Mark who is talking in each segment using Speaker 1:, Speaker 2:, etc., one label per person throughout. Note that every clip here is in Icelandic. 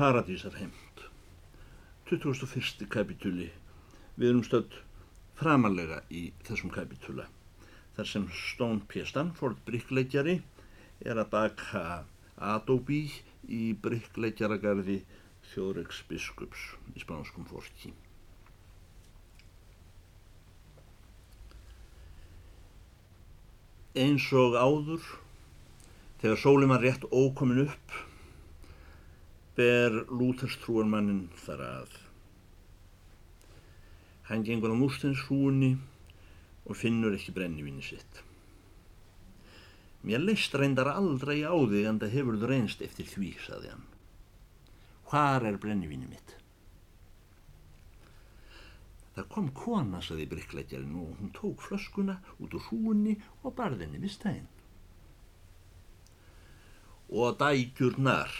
Speaker 1: Paradísarheimt 21. kapitúli við erum stödd framalega í þessum kapitúla þar sem Stone P. Stanford brickleikjari er að baka Adobe í brickleikjaragarði Þjóðreiks biskups í spánskum fórki eins og áður þegar sólinn var rétt ókomin upp ber lúterstrúarmannin þar að. Hann gengur á mústins húni og finnur ekki brennivíni sitt. Mér leist reyndar aldrei á þig en það hefur þú reynst eftir því saði hann. Hvar er brennivíni mitt? Það kom kona, saði brikkleggjarinn og hún tók flöskuna út úr húnni og barðinni við stæðin. Og dægjurnar,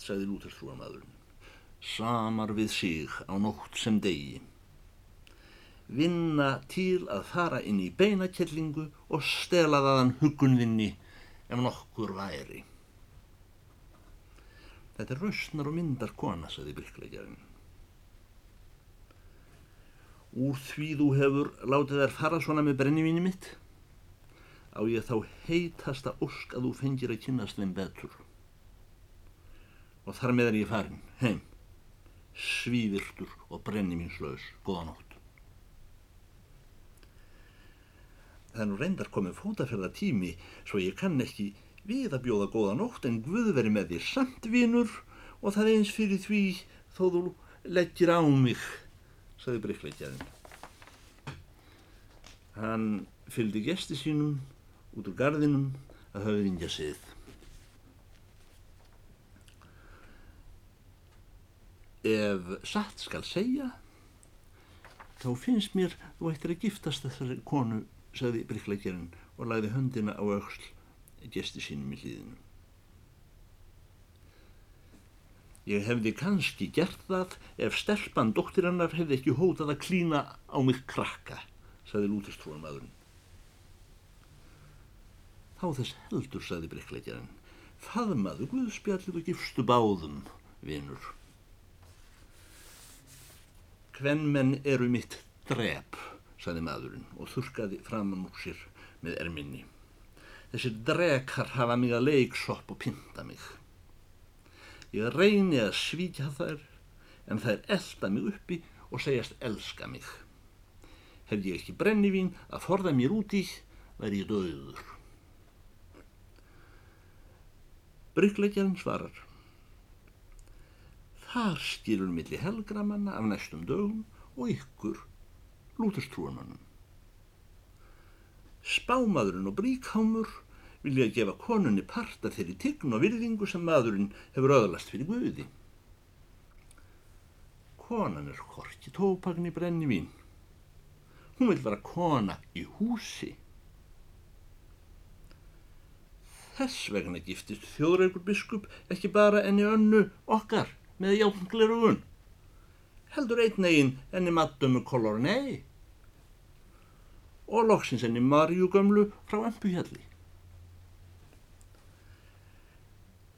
Speaker 1: saði lúterstrúamadurinn, samar við sig á nótt sem degi. Vinna til að fara inn í beinakellingu og stela þaðan hugunvinni ef nokkur væri. Þetta er rausnar og myndar kona, saði brikkleggjarinn úr því þú hefur látið þær fara svona með brennivíni mitt á ég þá heitasta ósk að þú fengir að kynast þeim betur og þar með er ég farin heim svívirtur og brennivínslaus góða nótt það er nú reyndar komið fótaferða tími svo ég kann ekki við að bjóða góða nótt en Guð veri með þér samt vínur og það eins fyrir því þó þú leggir á mig saði brikkleikjarinn. Hann fylgdi gesti sínum út úr gardinum að höfðingja sið. Ef satt skal segja, þá finnst mér þú ættir að giftast þessari konu, saði brikkleikjarinn og lagði höndina á auksl gesti sínum í hlýðinu. Ég hefði kannski gert það ef stelpan dóttirannar hefði ekki hótað að klína á mig krakka, saði lútistrúan maðurinn. Þá þess heldur, saði brekkleikjarinn, faðmaðu Guðspjallið og gifstu báðum, vinur. Kvenmenn eru mitt drep, saði maðurinn og þurkaði framann úr sér með erminni. Þessi drekar hafa mig að leiksopp og pinta mig. Ég reyni að svíkja þær en þær elda mig uppi og segjast elska mig. Hef ég ekki brennivín að forða mér út í, væri ég döður. Bryggleikjarinn svarar. Þar skilur milli helgramanna af næstum dögum og ykkur lúturstrúanmannum. Spámaðurinn og bríkhámur vilja gefa konunni parta þeirri tign og virðingu sem maðurinn hefur öðlast fyrir Guði. Konan er horki tópagn í brenni vín. Hún vil vera kona í húsi. Þess vegna giftist þjóðreikur biskup ekki bara enni önnu okkar með játnglerugun. Heldur einn egin enni matdömu kolor nei. Og loksins enni Marju gömlu frá Empuhjalli.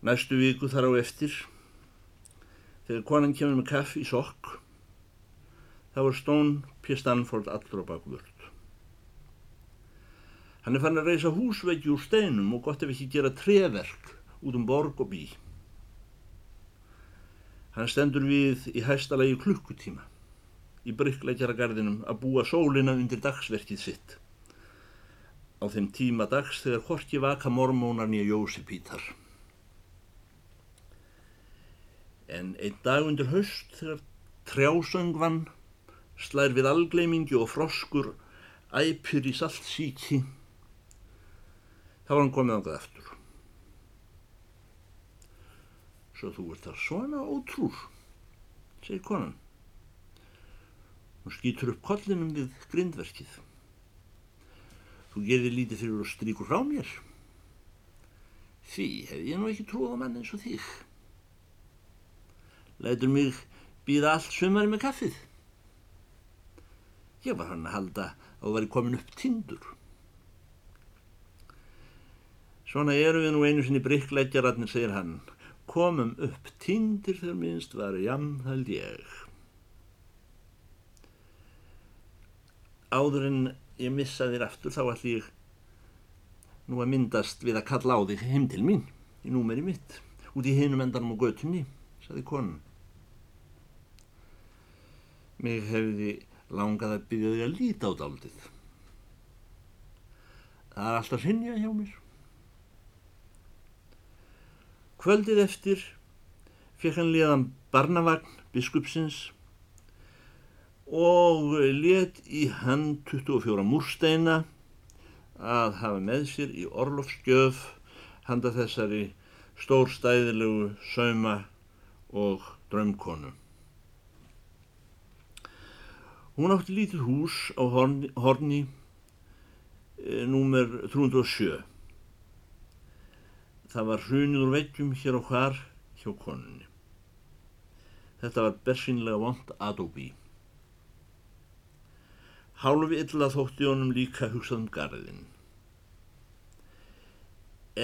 Speaker 1: Næstu viku þar á eftir, þegar konan kemur með kaffi í sokk, þá er Stone P. Stanford allur á bakvörd. Hann er fann að reysa húsveggi úr steinum og gott ef ekki gera treverk út um borg og bí. Hann stendur við í hæstalagi klukkutíma í bryggleikjaragarðinum að búa sólina undir dagsverkið sitt. Á þeim tíma dags þegar horki vaka mormónar nýja Jósipítar en einn dag undir haust þegar trjásöngvann slær við algleimingi og froskur æpir í saltsíki þá var hann komið ángað eftir svo þú ert þar svona ótrúr segir konan. Hún skýtur upp kollinum við grindverkið. Þú gerðir lítið fyrir að stríkur frá mér. Því hef ég nú ekki trúið á mann eins og þig. Lætur mig býða allt sumari með kaffið. Ég var hann að halda að þú væri komin upp tindur. Svona eru við nú einu sinni brikkleggjararnir, segir hann, komum upp tindir þegar minnst var jamhald ég. Áður en ég missa þér aftur þá ætlum ég nú að myndast við að kalla á þig heim til mín í númeri mitt út í hinum endanum á götunni, saði konan. Mig hefði langað að byggja þig að líta á daldið. Það er alltaf sinja hjá mér. Kvöldið eftir fekk hann liðan barnavagn biskupsins og let í hann 24 múrsteina að hafa með sér í orlofsgjöf handa þessari stórstæðilegu sauma og drömkonu. Hún átti lítið hús á horni, horni e, númer 307 það var hrunið úr veggjum hér og hvar hjá konunni. Þetta var bersinlega vond Adobe. Hálfi illa þótti honum líka hugsað um garðin.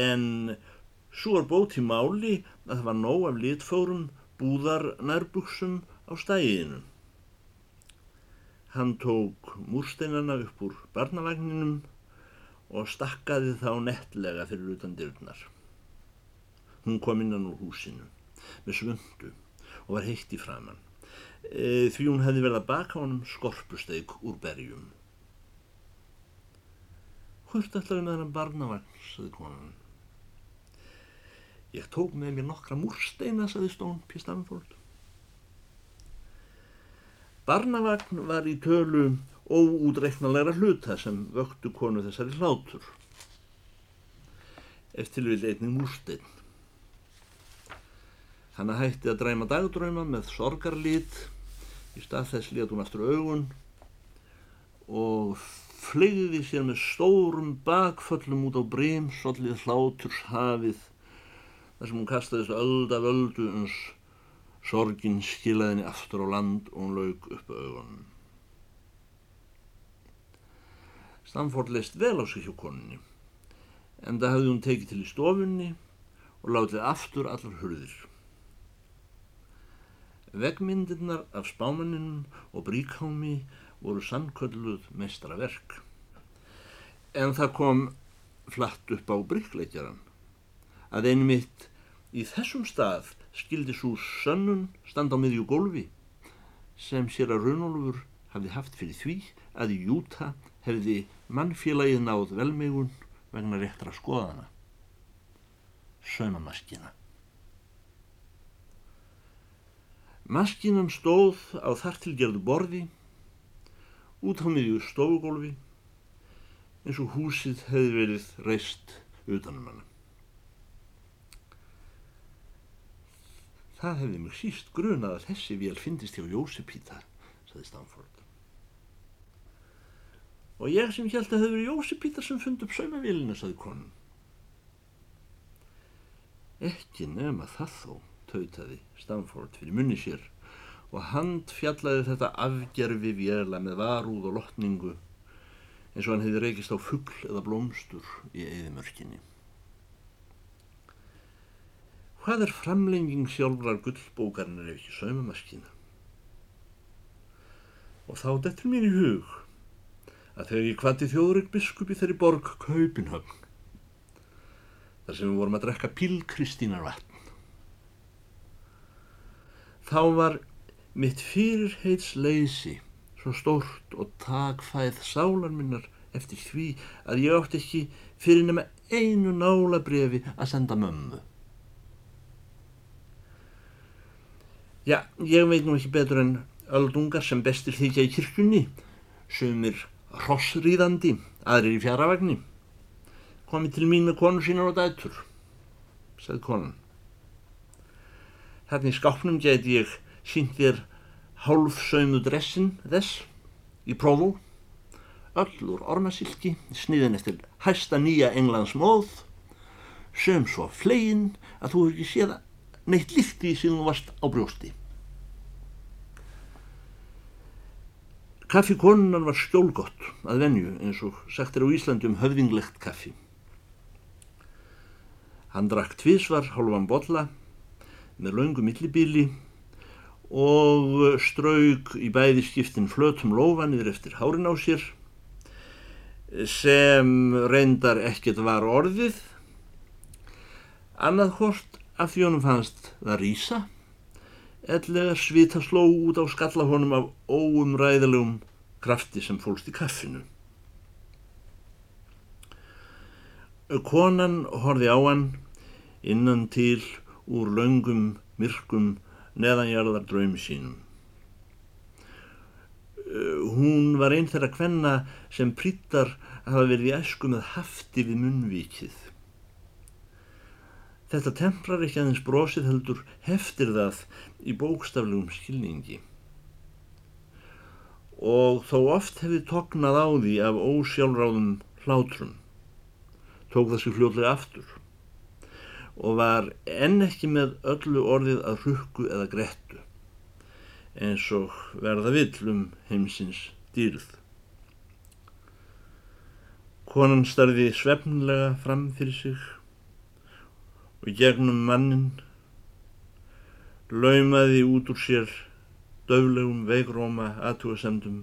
Speaker 1: En svo er bót í máli að það var nóg af litfórum búðar nærbuksum á stæginu. Hann tók múrsteinana upp úr barnavagninum og stakkaði þá nettlega fyrir utan dyrnar. Hún kom innan úr húsinu með svöndu og var heitt í framann e, því hún hefði verið að baka honum skorpusteik úr berjum. Hvort ætlaði með hennar barnavagn, saði konan. Ég tók með mér nokkra múrsteina, saði Stón P. Stanford. Barnavagn var í tölu óúdreiknalega hluta sem vöktu konu þessari hlátur. Eftir vil einnig múrstein. Hanna hætti að dræma dagdröyma með sorgarlít, í stað þess létt hún aftur augun og flegði sér með stórum bakföllum út á brímsollið hláturs hafið þar sem hún kastaði þessu öld af öldu uns sorgin skilaði henni aftur á land og hún laug upp augunum. Stamford leist vel á sig hjá koninni en það hafði hún tekið til í stofunni og látið aftur allar hurðir. Vegmyndirnar af spámaninum og bríkámi voru sannkölluð mestraverk. En það kom flatt upp á bríkleikjaran að einmitt í þessum stað skildi svo sönnun stand á miðjú gólfi sem sér að Runolfur hafði haft fyrir því að í Júta hefði mannfélagið náð velmegun vegna réttra skoðana. Sömamaskina. Maskinan stóð á þartilgerðu borði, út á miðju stofugólfi, eins og húsið hefði verið reist utanum hana. Það hefði mjög síst grunað að þessi vél fyndist hjá Jósepíta, saði Stanford. Og ég sem held að það hefði verið Jósepíta sem fundi upp saumavélina, saði konun. Ekki nema það þó tautaði Stamford fyrir munni sér og hand fjallaði þetta afgerfi vjela með varúð og lotningu eins og hann hefði reykist á fuggl eða blómstur í eðimörkinni. Hvað er framlenging sjálfrar gullbókarinnar ef ekki saumamaskina? Og þá dettur mér í hug að þegar ég kvati þjóðurinn biskup í þeirri borg Kaupinhöfn þar sem við vorum að drekka pílkristínarvatt Þá var mitt fyrirheitsleysi svo stórt og takfæð sálar minnar eftir því að ég átti ekki fyrir nema einu nála brefi að senda mömmu. Já, ég veit nú ekki betur en öldungar sem bestir þykja í kirkjunni, sumir hrossrýðandi, aðrir í fjaravagni. Komi til mín með konu sínar og dætur, sagði konan. Þarna í skápnum geti ég sínt þér hálfsaumu dressin þess í prófú, öll úr ormasilki, sniðin eftir hæsta nýja englands móð, söm svo flegin að þú hefur ekki séð neitt líkt í síðan þú varst á brjósti. Kaffi konunan var skjólgott að venju eins og sagt er á Íslandi um höfðinglegt kaffi. Hann drakk tvísvar hálfan botla með laungu millibíli og strauk í bæði skiptin flötum lófanir eftir hárin á sér sem reyndar ekkert var orðið annað hvort af því honum fannst það rýsa ellega svita sló út á skallahónum af óumræðilegum krafti sem fólst í kaffinu. Konan horfi á hann innan til úr laungum, myrkum, neðanjarðar draumi sínum. Hún var einn þeirra kvenna sem prýttar hafa verið í æsku með hafti við munnvíkið. Þetta temprar ekki aðeins brosið heldur heftir það í bókstaflegum skilningi. Og þó oft hefði tognað á því af ósjálfráðum hlátrum, tók sér fljóðlega aftur og var enn ekki með öllu orðið að hrukku eða grettu eins og verða villum heimsins dýrð. Konan starði svefnlega fram fyrir sig og gegnum mannin laumaði út úr sér döflegum veikróma aðtúasemdum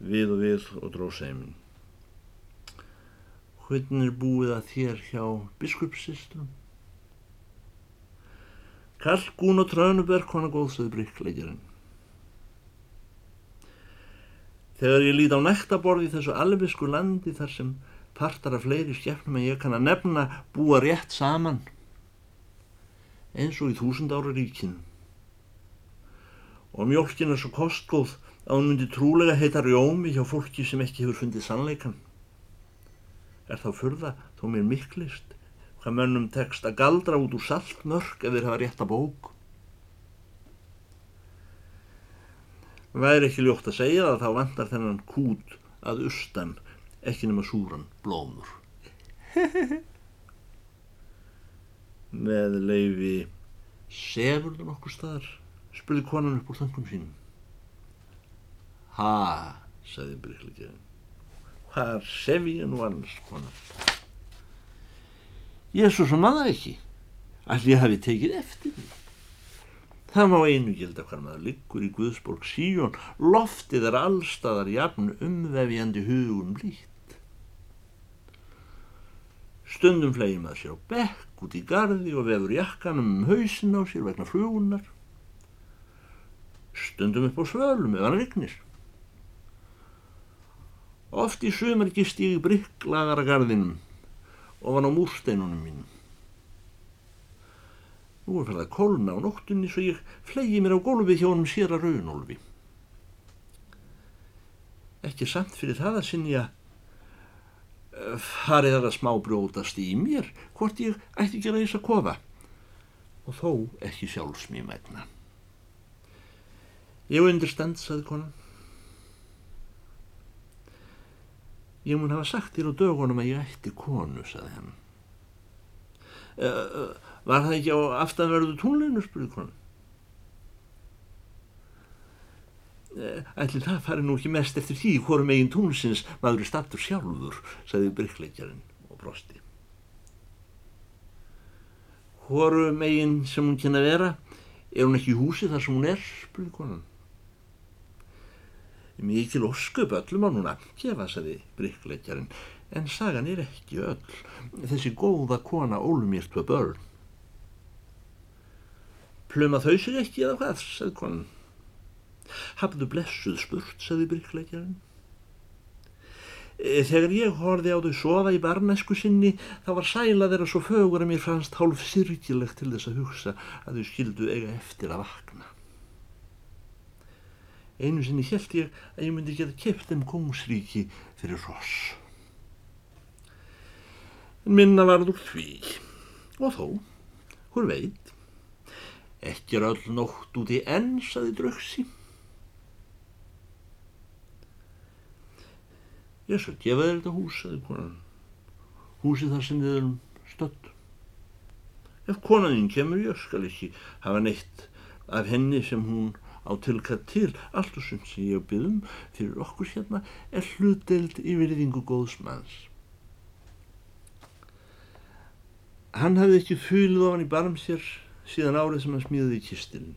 Speaker 1: við og við og dróðseimin. Hvernig er búið að þér hjá biskupssistrum? Kalkún og Trönuberg hana góðsöðu bryggleikjarinn. Þegar ég lít á nektaborði í þessu alvisku landi þar sem partar af fleiri skefnum en ég kann að nefna búa rétt saman eins og í þúsund ára ríkinu. Og mjölkin er svo kostgóð að hún myndi trúlega heita rjómi hjá fólki sem ekki hefur fundið sannleikan. Er þá fyrða þó mér miklist hvað mönnum tekst að galdra út úr saltmörk ef þeir hafa rétt að bók. Væri ekki ljótt að segja að þá vantar þennan kút að ustan ekki nema súran blómur. Með leifi sefur það nokkur staðar, spurði konan upp úr þangum sínum. Ha, sagði Bryggleikjörn, hvað sef ég nú annars, konan? Ég er svo sem aða ekki, allir ég hafi tekið eftir því. Það má einu gilda hvar maður liggur í Guðsborg síjón, loftið er allstaðar jafn umvefjandi hugum lít. Stundum flegir maður sér á bekk út í gardi og vefur jakkanum um hausin á sér vegna flugunar. Stundum upp á svölum ef hann rignir. Oft í sömur gist ég í brygglagara garðinum var á múrsteinunum mínum. Nú er fyrir að kolna á nóttunni svo ég flegi mér á gólfi hjá honum sér að raunólfi. Ekki samt fyrir það að sinja farið að smá brjótast í mér hvort ég ætti ekki að reysa kofa og þó ekki sjálfsmí megna. Ég undirstand, saði konan. Ég mun hafa sagt þér á dögunum að ég ætti konu, saði hann. Uh, var það ekki á aftanverðu tónleinu, spurði konan. Ætli það fari nú ekki mest eftir því hvorum eigin tónlsins maður er stattur sjálfur, sagði bryggleikjarinn og brosti. Hvorum eigin sem hún kynna vera, er hún ekki í húsi þar sem hún er, spurði konan. Mikið loskup öllum á núna, gefa, sagði bryggleikjarinn, en sagan er ekki öll. Þessi góða kona ólum mér tvö börn. Pluma þau sig ekki eða hvað, sagði konan. Hafðu blessuð spurt, sagði bryggleikjarinn. Þegar ég horfi á þau sofa í barnesku sinni þá var sæla þeirra svo fögur að mér fannst hálf syrkilegt til þess að hugsa að þau skildu eiga eftir að vakna. Einu sinni held ég að ég myndi geta kept þeim kongsríki fyrir ross. En minna varður því og þó, hver veit, ekki er öll nótt út í enn, saði drauksi. Ég skal gefa þér þetta hús, sagði konan. Húsið þar sem þið erum stödd. Ef konaðinn kemur, ég skal ekki hafa neitt af henni sem hún á tilkatt til. Allt og sem sem ég byggðum fyrir okkur hérna er hlutdeild í virðingu góðsmanns. Hann hafði ekki fylgð ofan í barm sér síðan árið sem hann smíði í kistilin.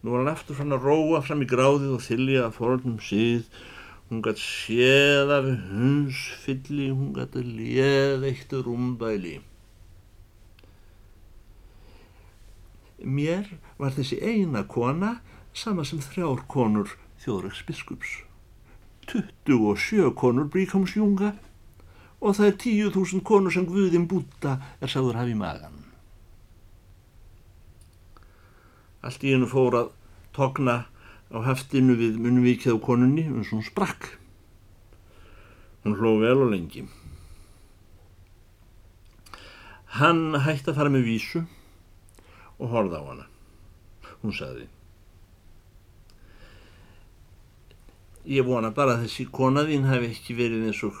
Speaker 1: Nú var hann aftur fann að róa fram í gráðið og þylja að fornum síð. Hún gætt séð af hunsfylli, hún gætt léð eittur umbæli. Mér var þessi eina kona sama sem þrjár konur þjóðræks biskups. 27 konur bríkámsjunga og það er 10.000 konur sem Guðin Búta er sáður hafi magan. Allt í hennu fór að togna á heftinu við munvíkið á konunni eins og hún sprakk. Hún hló vel og lengi. Hann hætti að fara með vísu og horða á hana. Hún sagði Ég vona bara að þessi konaðinn hef ekki verið eins og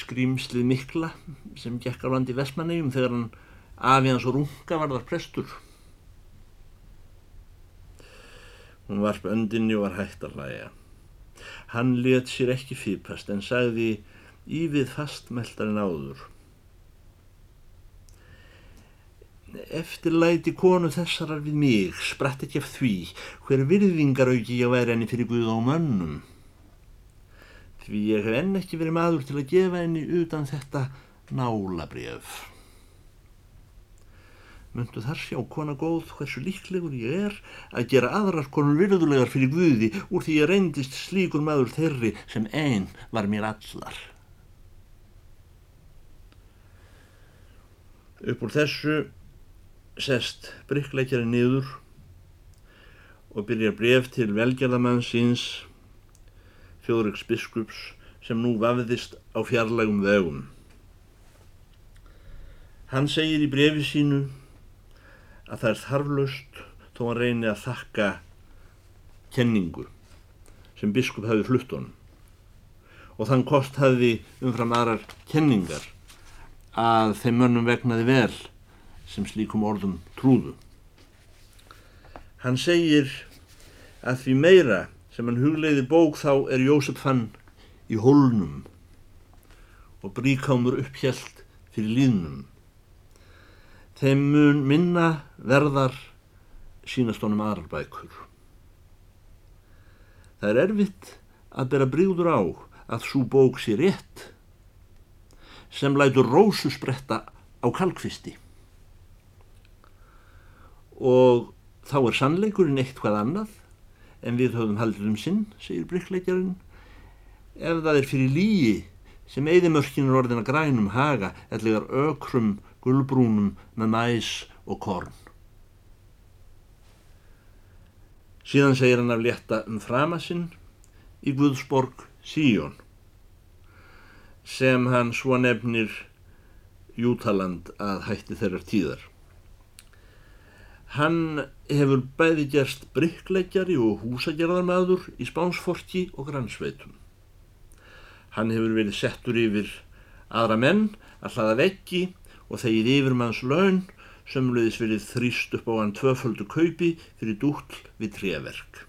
Speaker 1: skrýmslið mikla sem gekk á landi Vestmannegjum þegar hann afi hans og runga var þar prestur. Hún varp öndinni og var hægt að hlæja. Hann let sér ekki fýpast en sagði ívið fastmeltarinn áður. Eftirlæti konu þessarar við mig, spratt ekki af því, hver virðingar auki ég vera henni fyrir Guð og mönnum. Því ég hef enn ekki verið maður til að gefa henni utan þetta nálabrjöf. Möndu þar sjá kona góð hversu líklegur ég er að gera aðrar konur virðulegar fyrir Guði úr því ég reyndist slíkur maður þeirri sem einn var mér allar. Upp úr þessu sest bryggleikjari niður og byrjar bref til velgerðamann síns fjóðriks biskups sem nú vafðist á fjarlægum vegum. Hann segir í brefi sínu að það er þarflust þó hann reyni að þakka kenningu sem biskup hafi flutt honum og þann kost hafi umfram aðrar kenningar að þeim mönnum vegnaði vel sem slíkum orðum trúðu. Hann segir að því meira sem hann hugleiði bók þá er Jósef fann í hólnum og bríkámur upphjælt fyrir líðnum. Þeim mun minna verðar sínast honum aðrar bækur. Það er erfitt að bera bríður á að svo bók sé rétt sem lætur rósu spretta á kalkfisti og þá er sannleikurinn eitt hvað annað en við höfum haldið um sinn, segir bryggleikjarinn. Ef það er fyrir líi sem eðimörkin er orðin að grænum haga ellegar ökrum, gulbrúnum með mæs og korn. Síðan segir hann af létta um framasinn í Guðsborg Síjón sem hann svo nefnir Jútaland að hætti þeirrar tíðar. Hann hefur bæði gerst bryggleikjari og húsagerðarmadur í Spánsforki og Grannsveitum. Hann hefur verið settur yfir aðra menn að hlaða veggi og þegið yfirmanns laun sem löðis verið þrýst upp á hann tvöföldu kaupi fyrir dúll við treverk.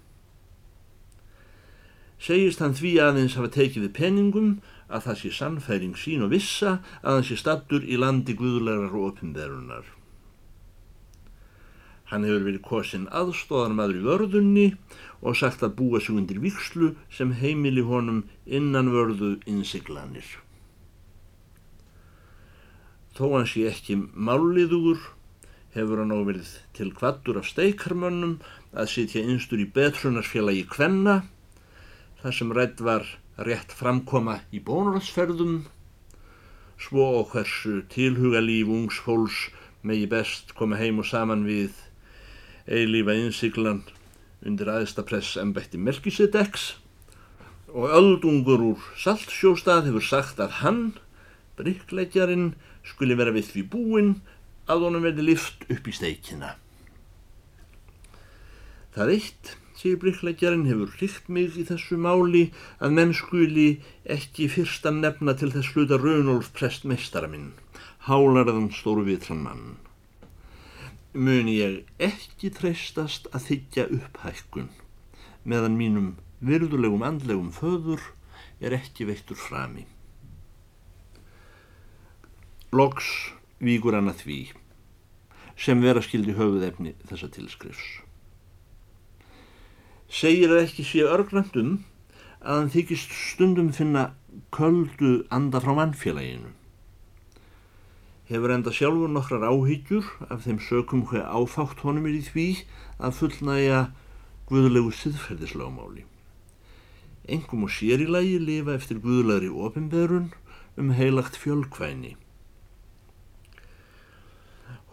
Speaker 1: Segist hann því aðeins hafa tekið við penningum að það sé sannfæring sín og vissa að hann sé stattur í landi guðlegar og opimverunar. Hann hefur verið kosin aðstóðarmadur í vörðunni og sagt að búa sig undir vikslu sem heimili honum innan vörðu innsiglanir. Þó hann sé ekki máliðugur hefur hann áverið til kvattur af steikarmönnum að sitja einstur í betrunarfélagi Kvenna þar sem rætt var rétt framkoma í bónurhalsferðum svo og hversu tilhuga líf ungs fólks megi best koma heim og saman við eilífa innsiklan undir aðstapress embætti Melkisedeks og öldungur úr Saltsjóstað hefur sagt að hann, bryggleikjarinn, skuli vera við því búinn að honum verði lift upp í steikina. Það eitt, segir bryggleikjarinn, hefur hlikt mig í þessu máli að menn skuli ekki fyrsta nefna til þess sluta Raunolf prest meistara minn, hálarðan stóru vitran mann mun ég ekki treystast að þykja upphækkun meðan mínum virðulegum andlegum föður er ekki veittur frami. Loks víkur hann að því sem vera skildi höfuð efni þessa tilskrifs. Segir að ekki sé örgrandum að hann þykist stundum finna köldu anda frá mannfélaginu. Hefur enda sjálfur nokkrar áhyggjur af þeim sökum hver áfátt honum er í því að fullnæja guðlegu siðferðislagmáli. Engum og sér í lagi lifa eftir guðlegri ofinberun um heilagt fjölkvæni.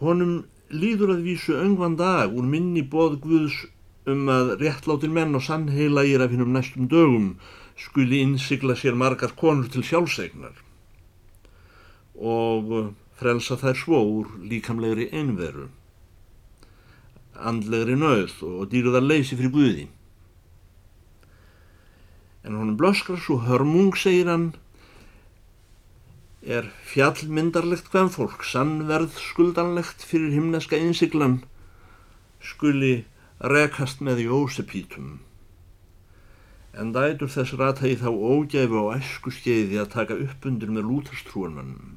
Speaker 1: Honum líður að vísu öngvan dag úr minni bóð Guðs um að réttlátir menn og sannheilagir af hinnum næstum dögum skuli innsigla sér margar konur til sjálfsegnar og frelsa þær svo úr líkamlegri einveru, andlegri nöð og dýruðar leysi fyrir Guði. En honum blöskrar svo hörmung, segir hann, er fjallmyndarlegt hvem fólk, sannverð skuldanlegt fyrir himneska innsiglan, skuli rekast með í ósepítum en dætur þess rata í þá ógæfi og æsku skeiði að taka upp undir með lútastrúanmannum.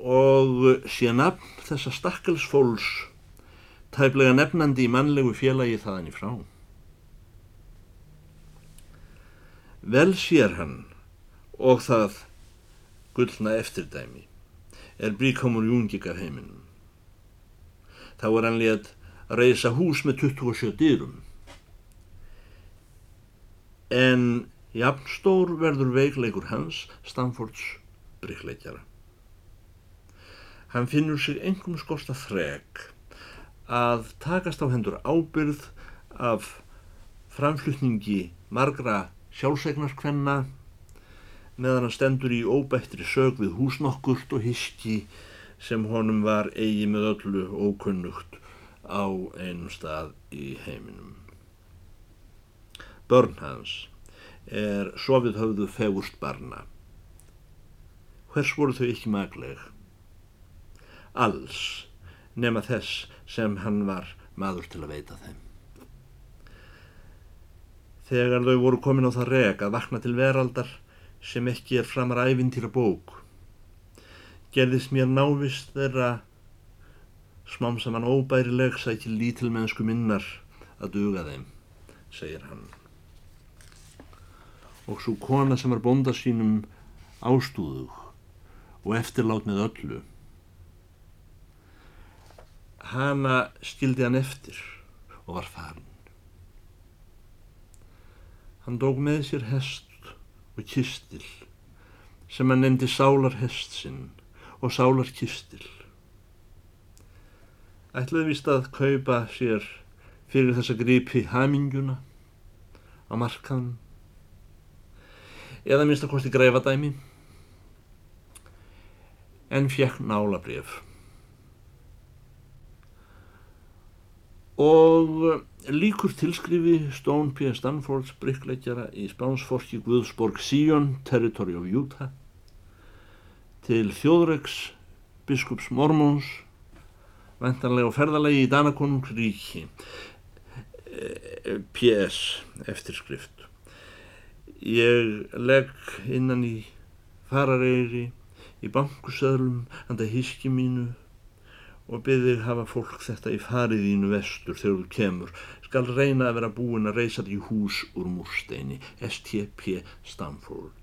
Speaker 1: Og sé nafn þessa stakkelsfóls tæplega nefnandi í mannlegu félagi þaðan í frá. Vel sér hann og það gullna eftirdæmi er bríkámur júngik af heiminum. Þá er hann létt að reysa hús með 27 dýrum en jafnstór verður veikleikur hans Stamfords bryggleikjara. Hann finnur sig engum skorsta þreg að takast á hendur ábyrð af framflutningi margra sjálfsegnarkvenna meðan hann stendur í óbættri sög við húsnokkurt og hiski sem honum var eigi með öllu ókunnugt á einum stað í heiminum. Börn hans er sofið höfðu fegurst barna. Hvers voru þau ekki magleg? Alls nema þess sem hann var maður til að veita þeim. Þegar þau voru komin á það reg að vakna til veraldar sem ekki er framar æfintýra bók, gerðist mér návist þeirra smám saman óbærileg sækil lítilmennsku minnar að duga þeim, segir hann og svo kona sem var bonda sínum ástúðug og eftirlát með öllu. Hanna skildi hann eftir og var farin. Hann dók með sér hest og kistil sem hann nefndi sálarhest sinn og sálarkistil. Ætlaði vist að kaupa sér fyrir þessa gripi haminguna á markaðum eða minnst að kosti greifadæmi en fjekk nálabref og líkur tilskrifi Stone P. Stanfords bryggleikjara í spánsforki Guðsborg Sion, Territory of Utah til þjóðreiks biskups Mormons ventanlega ferðalegi í Danakonungsríki P.S. eftirskrift Ég legg innan í farareyri, í bankusöðlum, handa híski mínu og byrðir hafa fólk þetta í fariðínu vestur þegar þú kemur. Skal reyna að vera búin að reysa því hús úr múrsteini, STP Stamford.